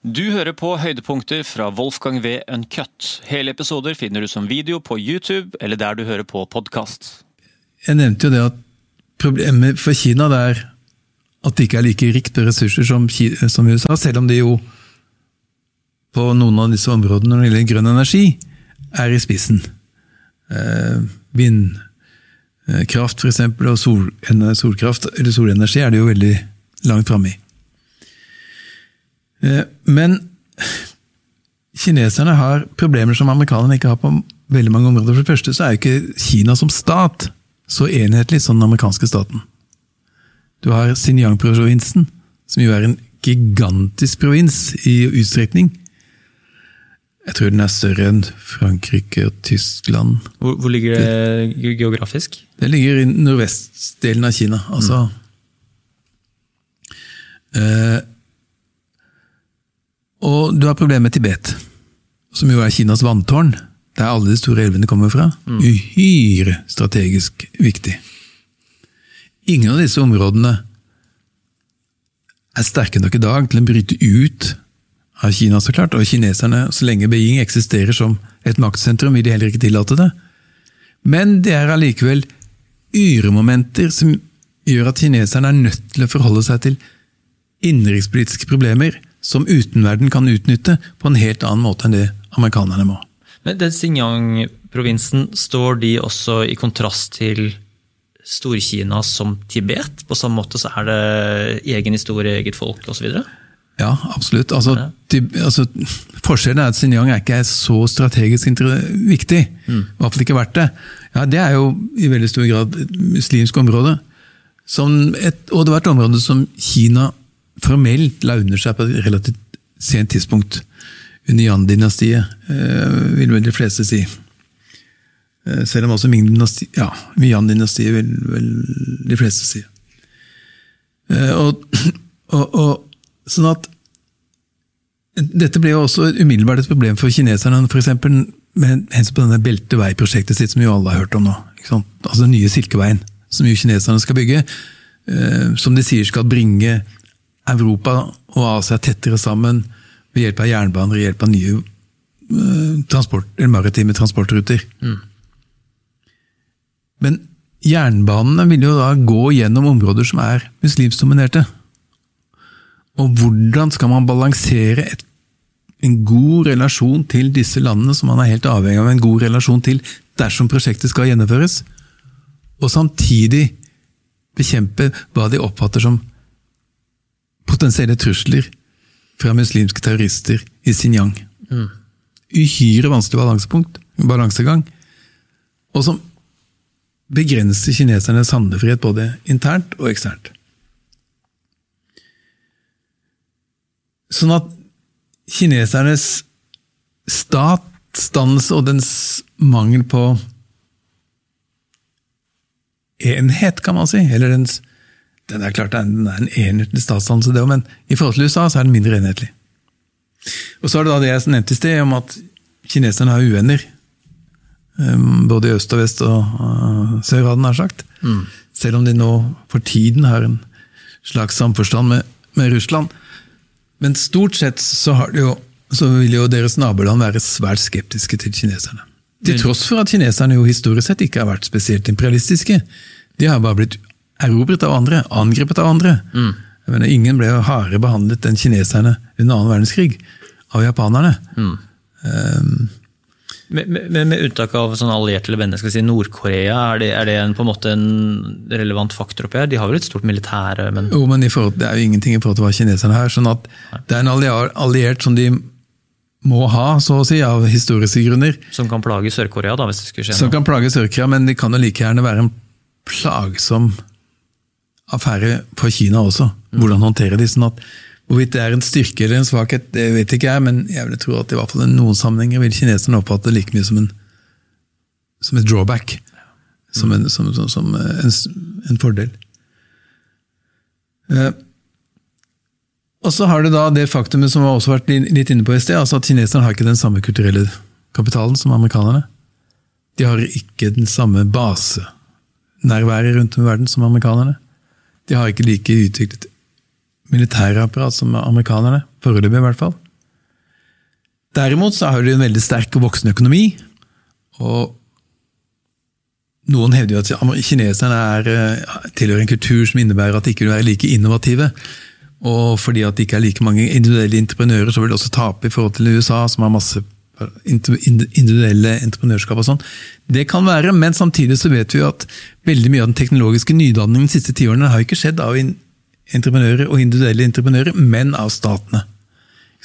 Du hører på høydepunkter fra Wolfgang V. Uncut. Hele episoder finner du som video på YouTube eller der du hører på podkast. Jeg nevnte jo det at problemet for Kina er at det ikke er like rikt på ressurser som, som USA, selv om de jo på noen av disse områdene når det gjelder grønn energi, er i spissen. Eh, vindkraft f.eks. og sol, solkraft, eller solenergi er det jo veldig langt framme i. Eh, men kineserne har problemer som amerikanerne ikke har på veldig mange områder. For det første så er jo ikke Kina som stat så enhetlig som den amerikanske staten. Du har Xinjiang-provinsen, som jo er en gigantisk provins i utstrekning. Jeg tror den er større enn Frankrike og Tyskland. Hvor, hvor ligger det geografisk? Det ligger i nordvestdelen av Kina. altså... Mm. Eh, og du har problemet med Tibet, som jo er Kinas vanntårn, der alle de store elvene kommer fra. Mm. Uhyre strategisk viktig. Ingen av disse områdene er sterke nok i dag til å bryte ut av Kina, så klart. Og kineserne, så lenge Beijing eksisterer som et maktsentrum, vil de heller ikke tillate det. Men det er allikevel yremomenter som gjør at kineserne er nødt til å forholde seg til innenrikspolitiske problemer som utenverden kan utnytte på en helt annen måte enn det amerikanerne må. Men den Xinjiang-provinsen, står de også i kontrast til Stor-Kina som Tibet? På samme måte så er det egen historie, eget folk osv.? Ja, absolutt. Altså, ja. altså, forskjellen er at Xinjiang er ikke så strategisk viktig. Mm. I hvert fall ikke vært det. Ja, Det er jo i veldig stor grad et muslimsk område. Et, og det var et område som Kina formelt la under seg på et relativt sent tidspunkt. Under Yan-dynastiet, eh, vil vel de fleste si. Eh, selv om også Ming-dynastiet Ja, Yan-dynastiet vil vel de fleste si. Eh, og, og, og, sånn at Dette ble jo også umiddelbart et problem for kineserne, f.eks. med hensyn på denne belteveiprosjektet sitt, som jo alle har hørt om nå. Altså den nye Silkeveien, som jo kineserne skal bygge. Som de sier skal bringe Europa og Asia tettere sammen ved hjelp av jernbaner og hjelp av nye uh, transport, maritime transportruter. Mm. Men jernbanene vil jo da gå gjennom områder som er muslimsdominerte. Og hvordan skal man balansere et, en god relasjon til disse landene, som man er helt avhengig av en god relasjon til dersom prosjektet skal gjennomføres, og samtidig bekjempe hva de oppfatter som potensielle trusler fra muslimske terrorister i Xinjiang. Mm. Uhyre vanskelig balansepunkt, balansegang, og som begrenser kinesernes handlefrihet både internt og eksternt. Sånn at kinesernes statsdannelse og dens mangel på enhet, kan man si, eller dens den er klart den er en enhetlig statsdannelse, det men i forhold til USA så er den mindre enhetlig. Og Så er det da det jeg nevnte i sted, om at kineserne har uvenner. Um, både i øst og vest og uh, sør, hadde nær sagt. Mm. Selv om de nå for tiden har en slags samforstand med, med Russland. Men stort sett så, jo, så, vil jo deres naboland være svært skeptiske til kineserne. Til tross for at kineserne jo historisk sett ikke har vært spesielt imperialistiske. De har bare blitt erobret av andre, angrepet av andre. Mm. Mener, ingen ble jo hardere behandlet enn kineserne under annen verdenskrig av japanerne. Mm. Um, med, med, med, unntak av sånn allierte eller venner, skal vi si Nord-Korea, er det, er det en, på en måte en relevant faktor oppi her? De har vel et stort militære, men Jo, men forhold, det er jo ingenting i forhold til hva kineserne har. sånn at Det er en alliert som de må ha, så å si, av historiske grunner. Som kan plage Sør-Korea, da, hvis det skulle skje noe? Som kan plage Sør-Korea, men de kan jo like gjerne være en plagsom affære for Kina også. Hvordan håndtere de. sånn at Hvorvidt det er en styrke eller en svakhet, det vet ikke jeg, men jeg vil tro at i hvert fall i noen sammenhenger vil kineserne oppfatte det like mye som en, som et drawback. Som en, som, som, som en, en fordel. Eh, og så har du da det faktumet som vi også har vært litt inne på i sted, altså at kineserne har ikke den samme kulturelle kapitalen som amerikanerne. De har ikke den samme basenærværet rundt om i verden som amerikanerne. De har ikke like utviklet militærapparat som amerikanerne. Foreløpig, i hvert fall. Derimot så har de en veldig sterk og voksende økonomi. Og noen hevder jo at kineserne er, eh, tilhører en kultur som innebærer at de ikke vil være like innovative. Og fordi at det ikke er like mange individuelle entreprenører, så vil de også tape i forhold til USA, som har masse individuelle entreprenørskap og sånn. Det kan være, men samtidig så vet vi at veldig mye av den teknologiske nydanningen de siste tiårene har ikke skjedd av entreprenører og individuelle entreprenører, men av statene.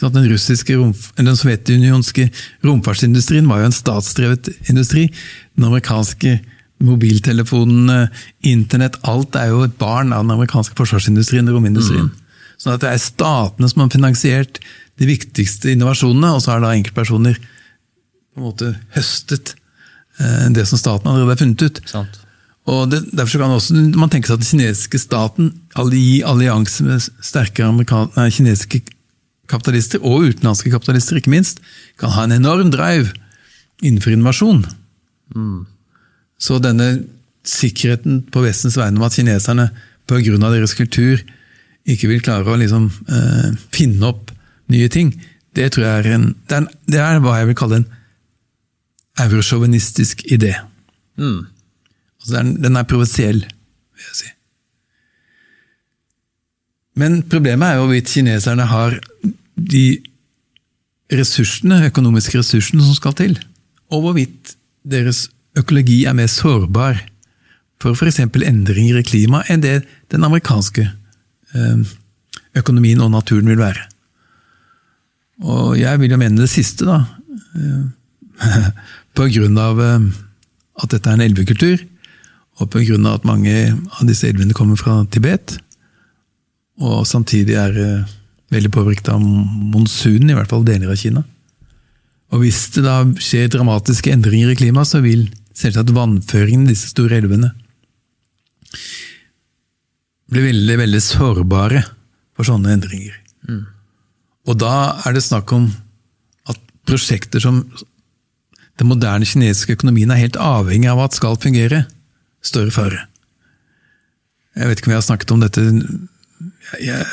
Den russiske, den sovjetunionske romfartsindustrien var jo en statsdrevet industri. Den amerikanske mobiltelefonene, internett, alt er jo et barn av den amerikanske forsvarsindustrien og romindustrien. Mm. Sånn at det er statene som har finansiert de viktigste innovasjonene, og så har da enkeltpersoner på en måte høstet eh, det som staten allerede har funnet ut. Sant. Og det, Derfor kan også, man tenke seg at den kinesiske staten i allianse med sterke nei, kinesiske kapitalister, og utenlandske kapitalister ikke minst, kan ha en enorm drive innenfor innovasjon. Mm. Så denne sikkerheten på Vestens vegne om at kineserne pga. deres kultur ikke vil klare å liksom, eh, finne opp nye ting, det tror jeg er en Det er, det er hva jeg vil kalle en eurosjåvinistisk idé. Mm. Altså den, den, er provisiell, vil jeg si. Men problemet er jo hvorvidt kineserne har de ressursene, økonomiske ressursene som skal til, og hvorvidt deres økologi er mer sårbar for f.eks. endringer i klimaet enn det den amerikanske Eh, økonomien og naturen vil være. Og jeg vil jo mene det siste, da. Eh, på grunn av eh, at dette er en elvekultur, og på grunn av at mange av disse elvene kommer fra Tibet, og samtidig er veldig påvirket av monsunen, i hvert fall deler av Kina. Og hvis det da skjer dramatiske endringer i klimaet, så vil selvsagt vannføringen i disse store elvene blir veldig, veldig sårbare for sånne endringer. Mm. Og da er det snakk om at prosjekter som den moderne kinesiske økonomien er helt avhengig av at skal fungere, står i fare. Jeg vet ikke om jeg har snakket om dette jeg,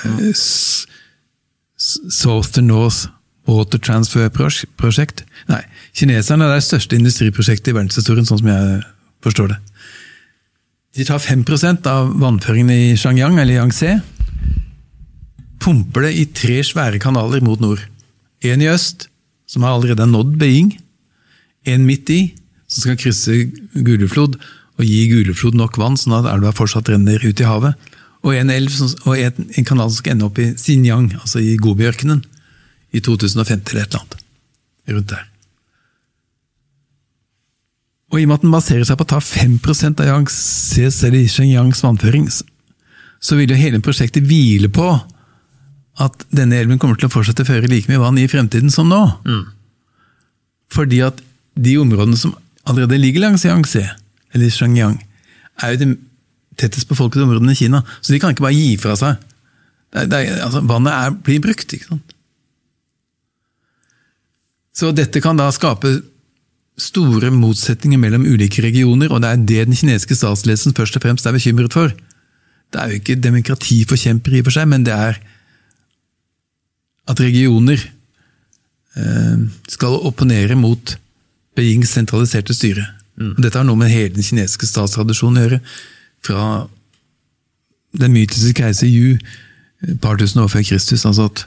to North Water Transfer-prosjekt. Nei, kineserne er det største industriprosjektet i verdenshistorien, sånn som jeg forstår det. De tar 5% av vannføringen i Shangyang, eller Yangtze. Pumper det i tre svære kanaler mot nord. En i øst, som har allerede nådd Beijing. En midt i, som skal krysse Guleflod og gi Guleflod nok vann, sånn at elva fortsatt renner ut i havet. Og en, elv og en, kanal som skal ende opp i Xinjiang, altså i Gobiørkenen, i 2050 eller et eller annet. Rundt der. Og i og med at den baserer seg på å ta 5% av Yangtzes eller Xinjiangs vannføring, så vil jo hele prosjektet hvile på at denne elven kommer til å fortsette å føre like mye vann i fremtiden som nå. Mm. Fordi at de områdene som allerede ligger langs Yangtze, eller Shangyang, er jo de tettest befolkede områdene i Kina. Så de kan ikke bare gi fra seg. Det er, det er, altså, vannet er, blir brukt. ikke sant? Så dette kan da skape store motsetninger mellom ulike regioner, og det er det den kinesiske statsledelsen først og fremst er bekymret for. Det er jo ikke demokratiforkjempere i og for seg, men det er at regioner eh, skal opponere mot Beijings sentraliserte styre. Mm. Dette har noe med hele den kinesiske statstradisjonen å gjøre. Fra den mytiske keiser Yu et par tusen år før Kristus. altså at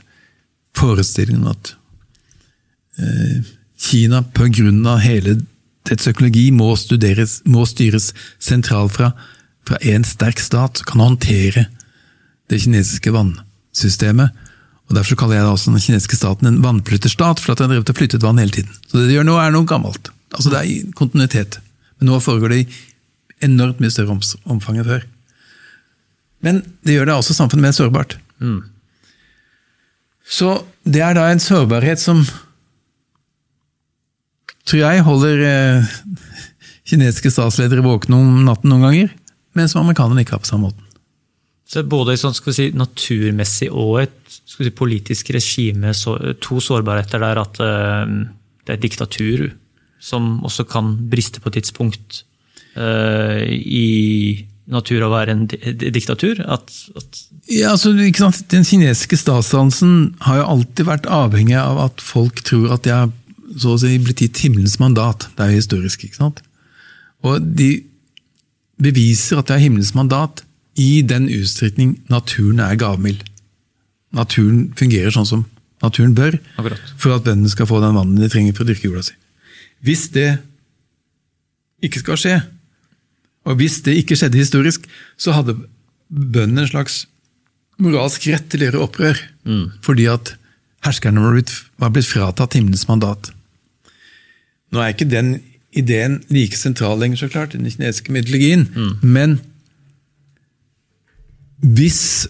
Forestillingen at eh, Kina pga. hele dets økologi må, studeres, må styres sentralt fra én sterk stat kan håndtere det kinesiske vannsystemet. Og Derfor kaller jeg da også den kinesiske staten en vannflytterstat, for at den har drevet og flyttet vann hele tiden. Så det de gjør nå, er noe gammelt. Altså Det er kontinuitet. Men nå foregår det i enormt mye større omfang enn før. Men det gjør det også samfunnet mer sårbart. Mm. Så det er da en sårbarhet som tror jeg holder eh, kinesiske statsledere våkne om natten noen ganger, mens amerikanerne ikke har på samme måten. Så både sånn, si, naturmessig og et si, politisk regime, så, to sårbarheter der at uh, det er diktatur som også kan briste på et tidspunkt uh, i natur å være en diktatur? At, at ja, altså, Den kinesiske statsdansen har jo alltid vært avhengig av at folk tror at de har så å si, blitt gitt himmelens mandat. Det er jo historisk. ikke sant? Og de beviser at de har himmelens mandat i den utstrekning naturen er gavmild. Naturen fungerer sånn som naturen bør, Akkurat. for at bøndene skal få den vannet de trenger for å dyrke jorda si. Hvis det ikke skal skje, og hvis det ikke skjedde historisk, så hadde bøndene en slags moralsk rett til å gjøre opprør. Mm. Fordi at herskerne var blitt, var blitt fratatt himmelens mandat. Nå er ikke den ideen like sentral lenger, så klart, i den kinesiske mytologien. Mm. Men hvis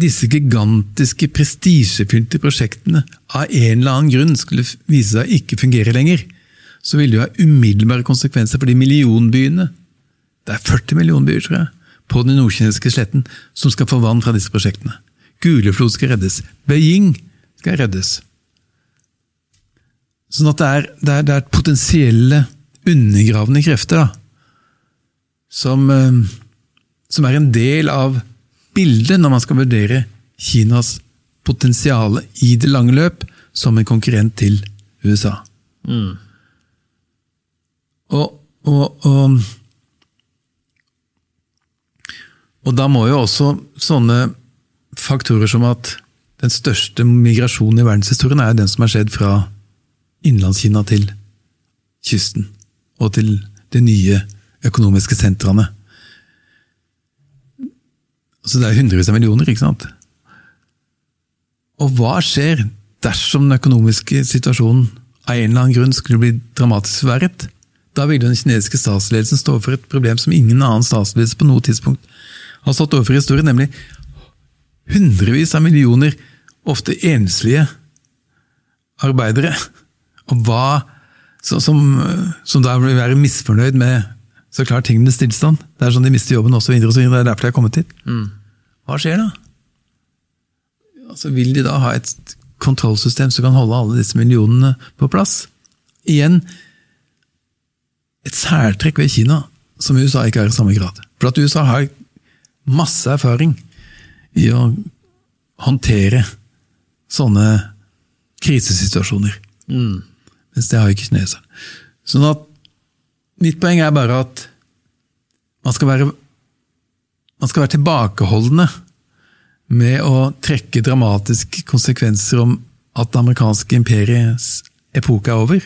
disse gigantiske, prestisjefylte prosjektene av en eller annen grunn skulle vise seg ikke fungere lenger, så vil det jo ha umiddelbare konsekvenser for de millionbyene Det er 40 millionbyer, tror jeg, på den nordkinesiske sletten som skal få vann fra disse prosjektene. Guleflod skal reddes. Beijing skal reddes. Sånn at det er, det er, det er potensielle undergravende krefter da, som, eh, som er en del av bildet når man skal vurdere Kinas potensial i det lange løp som en konkurrent til USA. Mm. Og, og, og, og da må jo også sånne faktorer som at den største migrasjonen i verdenshistorien er den som har skjedd fra Innlandskina til kysten, og til de nye økonomiske sentrene. Altså det er hundrevis av millioner, ikke sant? Og hva skjer dersom den økonomiske situasjonen av en eller annen grunn skulle bli dramatisk forverret? Da vil den kinesiske statsledelsen stå overfor et problem som ingen annen statsledelse på noe tidspunkt har stått overfor i historien, nemlig hundrevis av millioner, ofte enslige arbeidere. Og hva, som, som da vil være misfornøyd med så klart tingenes tilstand. Det er sånn de mister jobben osv. Det er derfor de har kommet hit. Mm. Hva skjer da? Altså, vil de da ha et kontrollsystem som kan holde alle disse millionene på plass? Igjen, et særtrekk ved Kina som USA ikke har i samme grad. For at USA har masse erfaring i å håndtere sånne krisesituasjoner. Mm. Mens det har ikke kineserne. Sånn at mitt poeng er bare at man skal være, man skal være tilbakeholdne med å trekke dramatiske konsekvenser om at det amerikanske imperiets epoke er over.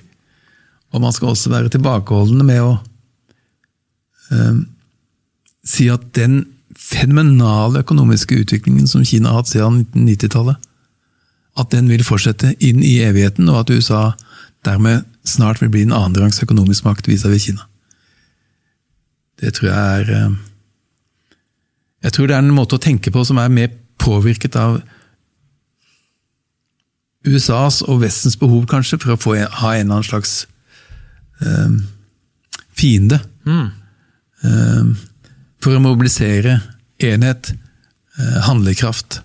Og man skal også være tilbakeholdne med å øh, si at den fenomenale økonomiske utviklingen som Kina har hatt siden 1990-tallet, at den vil fortsette inn i evigheten, og at USA dermed snart vil bli en annenrangs økonomisk makt vis-à-vis Kina. Det tror jeg er øh, Jeg tror det er en måte å tenke på som er mer påvirket av USAs og Vestens behov, kanskje, for å få, ha en eller annen slags eh, fiende. Mm. Eh, for å mobilisere enhet, eh, handlekraft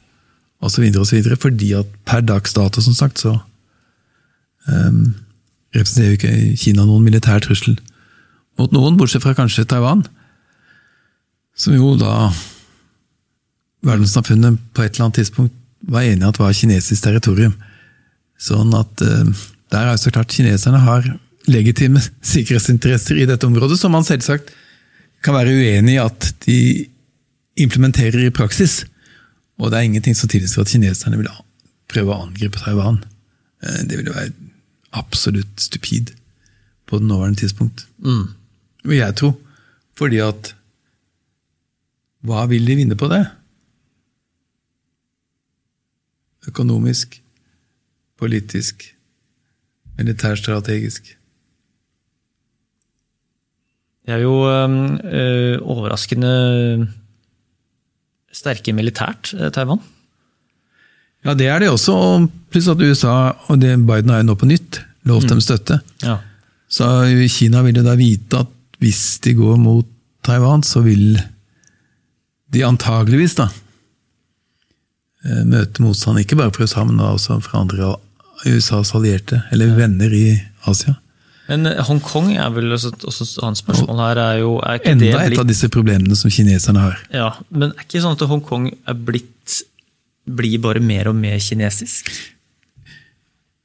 osv. osv. Fordi at per dags dato, som sagt, så eh, representerer jo ikke Kina noen militær trussel mot noen, bortsett fra kanskje Taiwan. Som jo da verdenssamfunnet på et eller annet tidspunkt var enig i at var kinesisk territorium. Sånn at eh, der er jo så klart kineserne har legitime sikkerhetsinteresser i dette området, som man selvsagt kan være uenig i at de implementerer i praksis. Og det er ingenting som tilsier at kineserne vil prøve å angripe Taiwan. Eh, det ville være absolutt stupid på det nåværende tidspunkt. Mm. Vil jeg tro. Fordi at Hva vil de vinne på det? Økonomisk, politisk, militærstrategisk. Det er jo øh, overraskende sterke militært, eh, Taiwan. Ja, det er det også. Og Pluss at USA og det Biden har jo nå på nytt lovt dem mm. støtte. Ja. Så Kina vil jo da vite at hvis de går mot Taiwan, så vil de antageligvis da eh, møte motstand, ikke bare fra USA, men også fra andre USAs allierte, eller venner i Asia. Men eh, Hongkong er vel også, også hans spørsmål her er jo er ikke Enda det et blitt, av disse problemene som kineserne har. ja, Men er ikke sånn at Hongkong er blitt blir bare mer og mer kinesisk?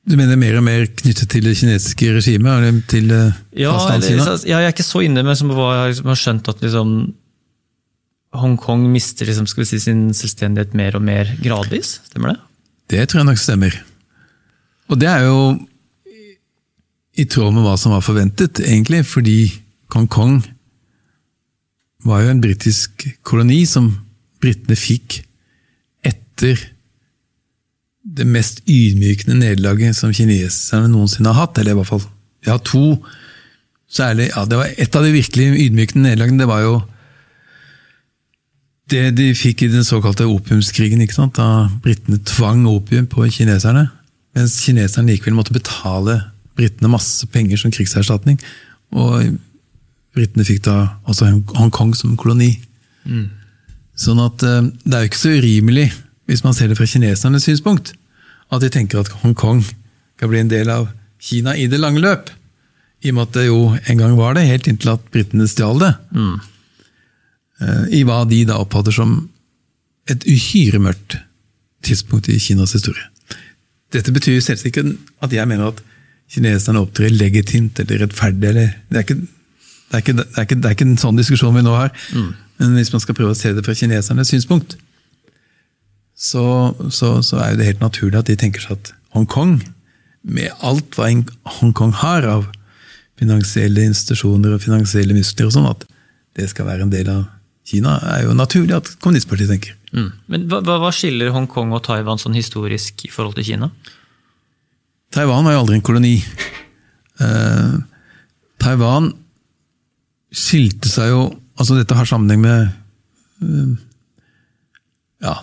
Du mener mer og mer knyttet til det kinesiske regimet? Eller til eh, Ja, fastlandskina? ja, jeg er ikke så inne, men som jeg liksom har skjønt at liksom Hongkong mister liksom, skal vi si, sin selvstendighet mer og mer gradvis. Stemmer det? Det tror jeg nok stemmer. Og det er jo i tråd med hva som var forventet, egentlig, fordi Hongkong var jo en britisk koloni som britene fikk etter det mest ydmykende nederlaget som kineserne noensinne har hatt. Eller i hvert fall Vi har to særlig ja, det var Et av de virkelig ydmykende nederlagene det var jo det de fikk i den såkalte opiumskrigen, ikke sant? da britene tvang opium på kineserne. Mens kineserne likevel måtte betale britene masse penger som krigserstatning. Og britene fikk da også Hongkong som koloni. Sånn at eh, det er jo ikke så urimelig, hvis man ser det fra kinesernes synspunkt, at de tenker at Hongkong kan bli en del av Kina i det lange løp. I og med at det jo en gang var det, helt inntil at britene stjal det. Mm. I hva de da oppfatter som et uhyre mørkt tidspunkt i Kinas historie. Dette betyr selvsagt ikke at jeg mener at kineserne opptrer legitimt eller rettferdig. Eller, det, er ikke, det, er ikke, det, er ikke, det er ikke en sånn diskusjon vi nå har. Men hvis man skal prøve å se det fra kinesernes synspunkt, så, så, så er det helt naturlig at de tenker seg at Hongkong, med alt hva Hongkong har av finansielle institusjoner og finansielle muskler og sånn, at det skal være en del av Kina, er jo naturlig at kommunistpartiet tenker. Men hva, hva hva skiller Hongkong og Taiwan sånn historisk i forhold til Kina? Taiwan var jo aldri en koloni. Uh, Taiwan skilte seg jo altså Dette har sammenheng med uh, Ja,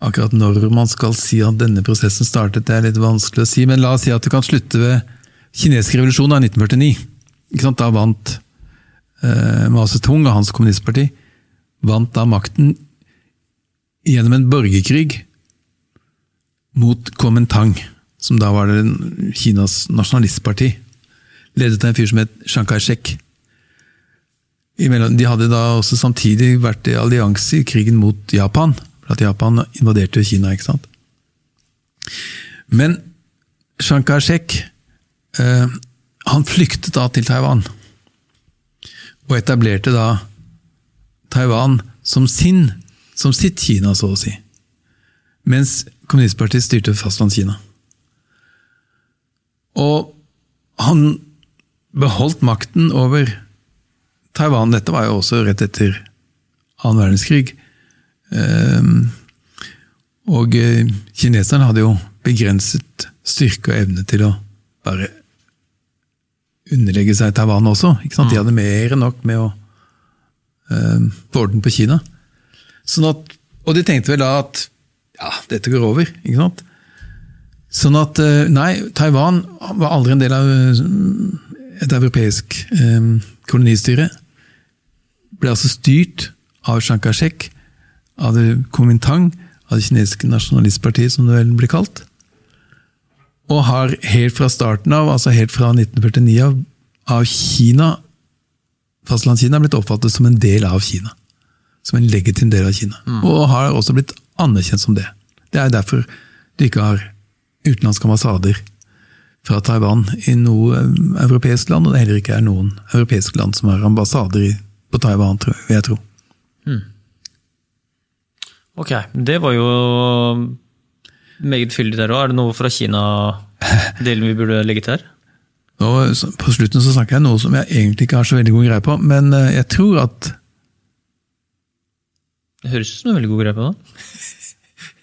akkurat når man skal si at denne prosessen startet, det er litt vanskelig å si, men la oss si at det kan slutte ved kinesisk revolusjon av 1949. Ikke sant? Da vant eh, Mao Zedong og hans kommunistparti vant da makten gjennom en borgerkrig mot Kuomintang, som da var det Kinas nasjonalistparti, ledet av en fyr som het Chiang Kai-shek. De hadde da også samtidig vært i allianse i krigen mot Japan, at Japan invaderte Kina. ikke sant? Men Chiang Kai-shek eh, han flyktet da til Taiwan, og etablerte da Taiwan som sin, som sitt Kina, så å si. Mens kommunistpartiet styrte fastlandskina. Og han beholdt makten over Taiwan. Dette var jo også rett etter annen verdenskrig. Ehm, Og eh, kineserne hadde jo begrenset styrke og evne til å bare underlegge seg Taiwan også. Ikke sant? De hadde mer enn nok med å eh, få orden på Kina. Sånn at, og de tenkte vel da at ja, dette går over. ikke sant? Sånn at eh, nei, Taiwan var aldri en del av eh, et europeisk eh, kolonistyre. Ble altså styrt av Chiang Kai-shek, av det Kuomintang, av det kinesiske nasjonalistpartiet, som det vel blir kalt. Og har helt fra starten av, altså helt fra 1949 av, av Kina, fastlandskina, blitt oppfattet som en del av Kina. Som en legitim del av Kina. Og har også blitt anerkjent som det. Det er derfor du ikke har utenlandske ambassader fra Taiwan i noe eh, europeisk land, og det heller ikke er noen europeiske land som har ambassader på Taiwan, tror jeg, vil jeg tro. Ok, det var jo meget fyldig der òg. Er det noe fra Kina-delen vi burde legge til her? Nå, på slutten så snakker jeg noe som jeg egentlig ikke har så veldig god greie på, men eh, jeg tror at Det høres ut som en veldig god greie på det.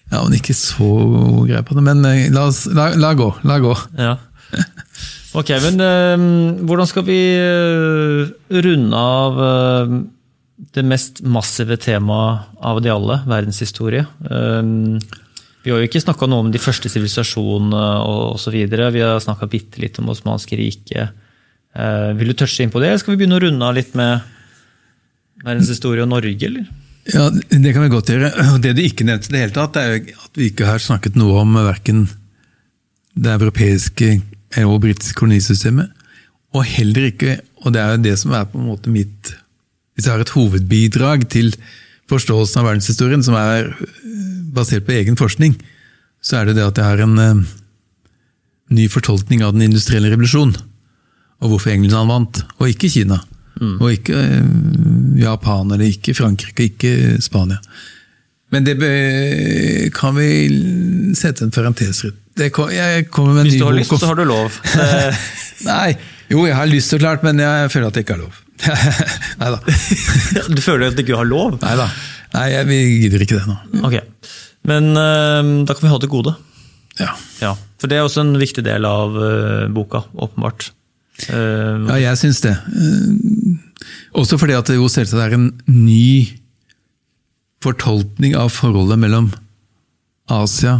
Ja, men ikke så god greie på det, men eh, la, oss, la, la gå. La gå. Ja. Ok, men øh, hvordan skal vi runde av eh, det mest massive temaet av de alle, verdenshistorie? Eh, vi har jo ikke snakka noe om de første sivilisasjonene og osv. Vi har snakka bitte litt om Osmanske riket. Eh, vil du touche inn på det, eller skal vi begynne å runde av litt med verdenshistorie og Norge, eller? Ja, Det kan vi godt gjøre. Det du ikke nevnte det hele tatt, er at vi ikke har snakket noe om verken det europeiske og britiske kolonisystemet, Og heller ikke, og det er jo det som er på en måte mitt Hvis jeg har et hovedbidrag til forståelsen av verdenshistorien, som er basert på egen forskning, så er det det at jeg har en uh, ny fortolkning av den industrielle revolusjonen. Og hvorfor England vant, og ikke Kina. Mm. Og ikke uh, Japan, eller ikke Frankrike, ikke Spania. Men det kan vi sette en parentes rundt. Jeg kommer med en Hvis du har lyst, så har du lov. Nei, jo, jeg har lyst så klart, men jeg føler at det ikke er lov. Nei da. du føler at du ikke har lov? Nei da. Vi gidder ikke det nå. Ok, Men uh, da kan vi ha det gode. Ja. ja. For det er også en viktig del av uh, boka, åpenbart. Uh, ja, jeg syns det. også fordi at det jo selvsagt er en ny fortolkning av forholdet mellom Asia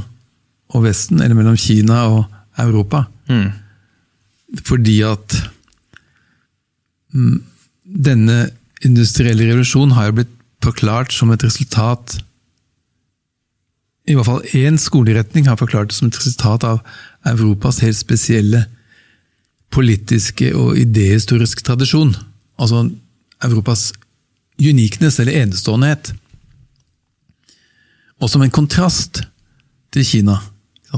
og Vesten, eller mellom Kina og Europa. Mm. Fordi at mm, denne industrielle revolusjonen har jo blitt forklart som et resultat I hvert fall én skoleretning har forklart det som et resultat av Europas helt spesielle politiske og idehistoriske tradisjon. Altså Europas unikness eller eneståendehet. Og som en kontrast til Kina.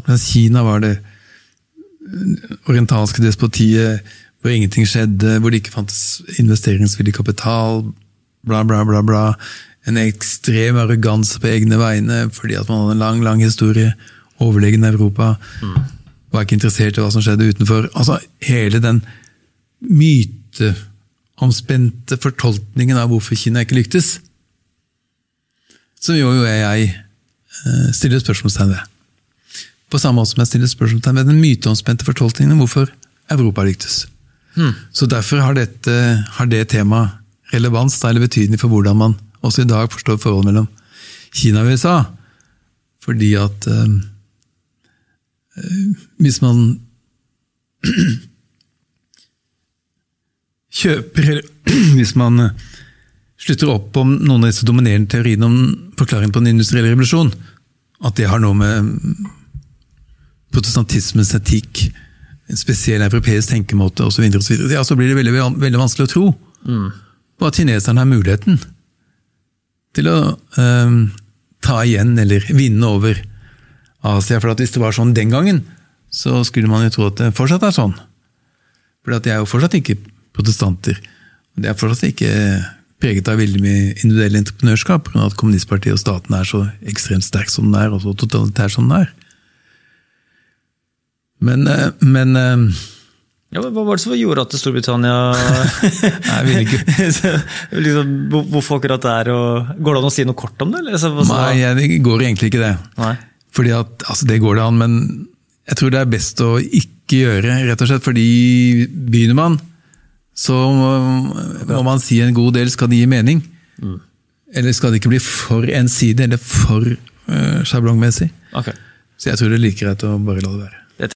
Mens Kina var det orientalske despotiet hvor ingenting skjedde, hvor det ikke fantes investeringsvillig kapital, bla, bla, bla. bla. En ekstrem arroganse på egne vegne fordi at man hadde en lang lang historie. Overlegen Europa. Mm. Var ikke interessert i hva som skjedde utenfor. Altså, Hele den myteomspente fortolkningen av hvorfor Kina ikke lyktes, som jo jeg eh, stiller spørsmålstegn ved. På samme måte som jeg stiller spørsmålstegn ved den myteomspente fortolkningen om hvorfor Europa lyktes. Hmm. Så Derfor har, dette, har det temaet relevans eller betydning for hvordan man også i dag forstår forholdet mellom Kina og USA. Fordi at øh, hvis man kjøper Hvis man slutter opp om noen av disse dominerende teoriene om forklaringen på den industrielle revolusjon, at det har noe med protestantismens etikk, en spesiell europeisk tenkemåte osv., ja, så blir det veldig, veldig vanskelig å tro mm. på at kineserne har muligheten til å um, ta igjen eller vinne over Asia. For hvis det var sånn den gangen, så skulle man jo tro at det fortsatt er sånn. For de er jo fortsatt ikke protestanter. De er fortsatt ikke preget av veldig mye individuell entreprenørskap, pga. at kommunistpartiet og staten er så ekstremt sterk som den er, og så totalitær som den er. Men, eh, men eh, ja, men Hva var det som gjorde at Storbritannia Nei, jeg vil ikke. liksom, hvorfor akkurat der? Og, går det an å si noe kort om det? Eller? Nei, det går egentlig ikke det. Nei. Fordi at, altså Det går det an, men jeg tror det er best å ikke gjøre. rett og slett, Fordi begynner man, så må man si en god del. Skal det gi mening? Mm. Eller skal det ikke bli for ensidig eller for uh, sjablongmessig? Okay. Så jeg tror det er like greit å bare la det være.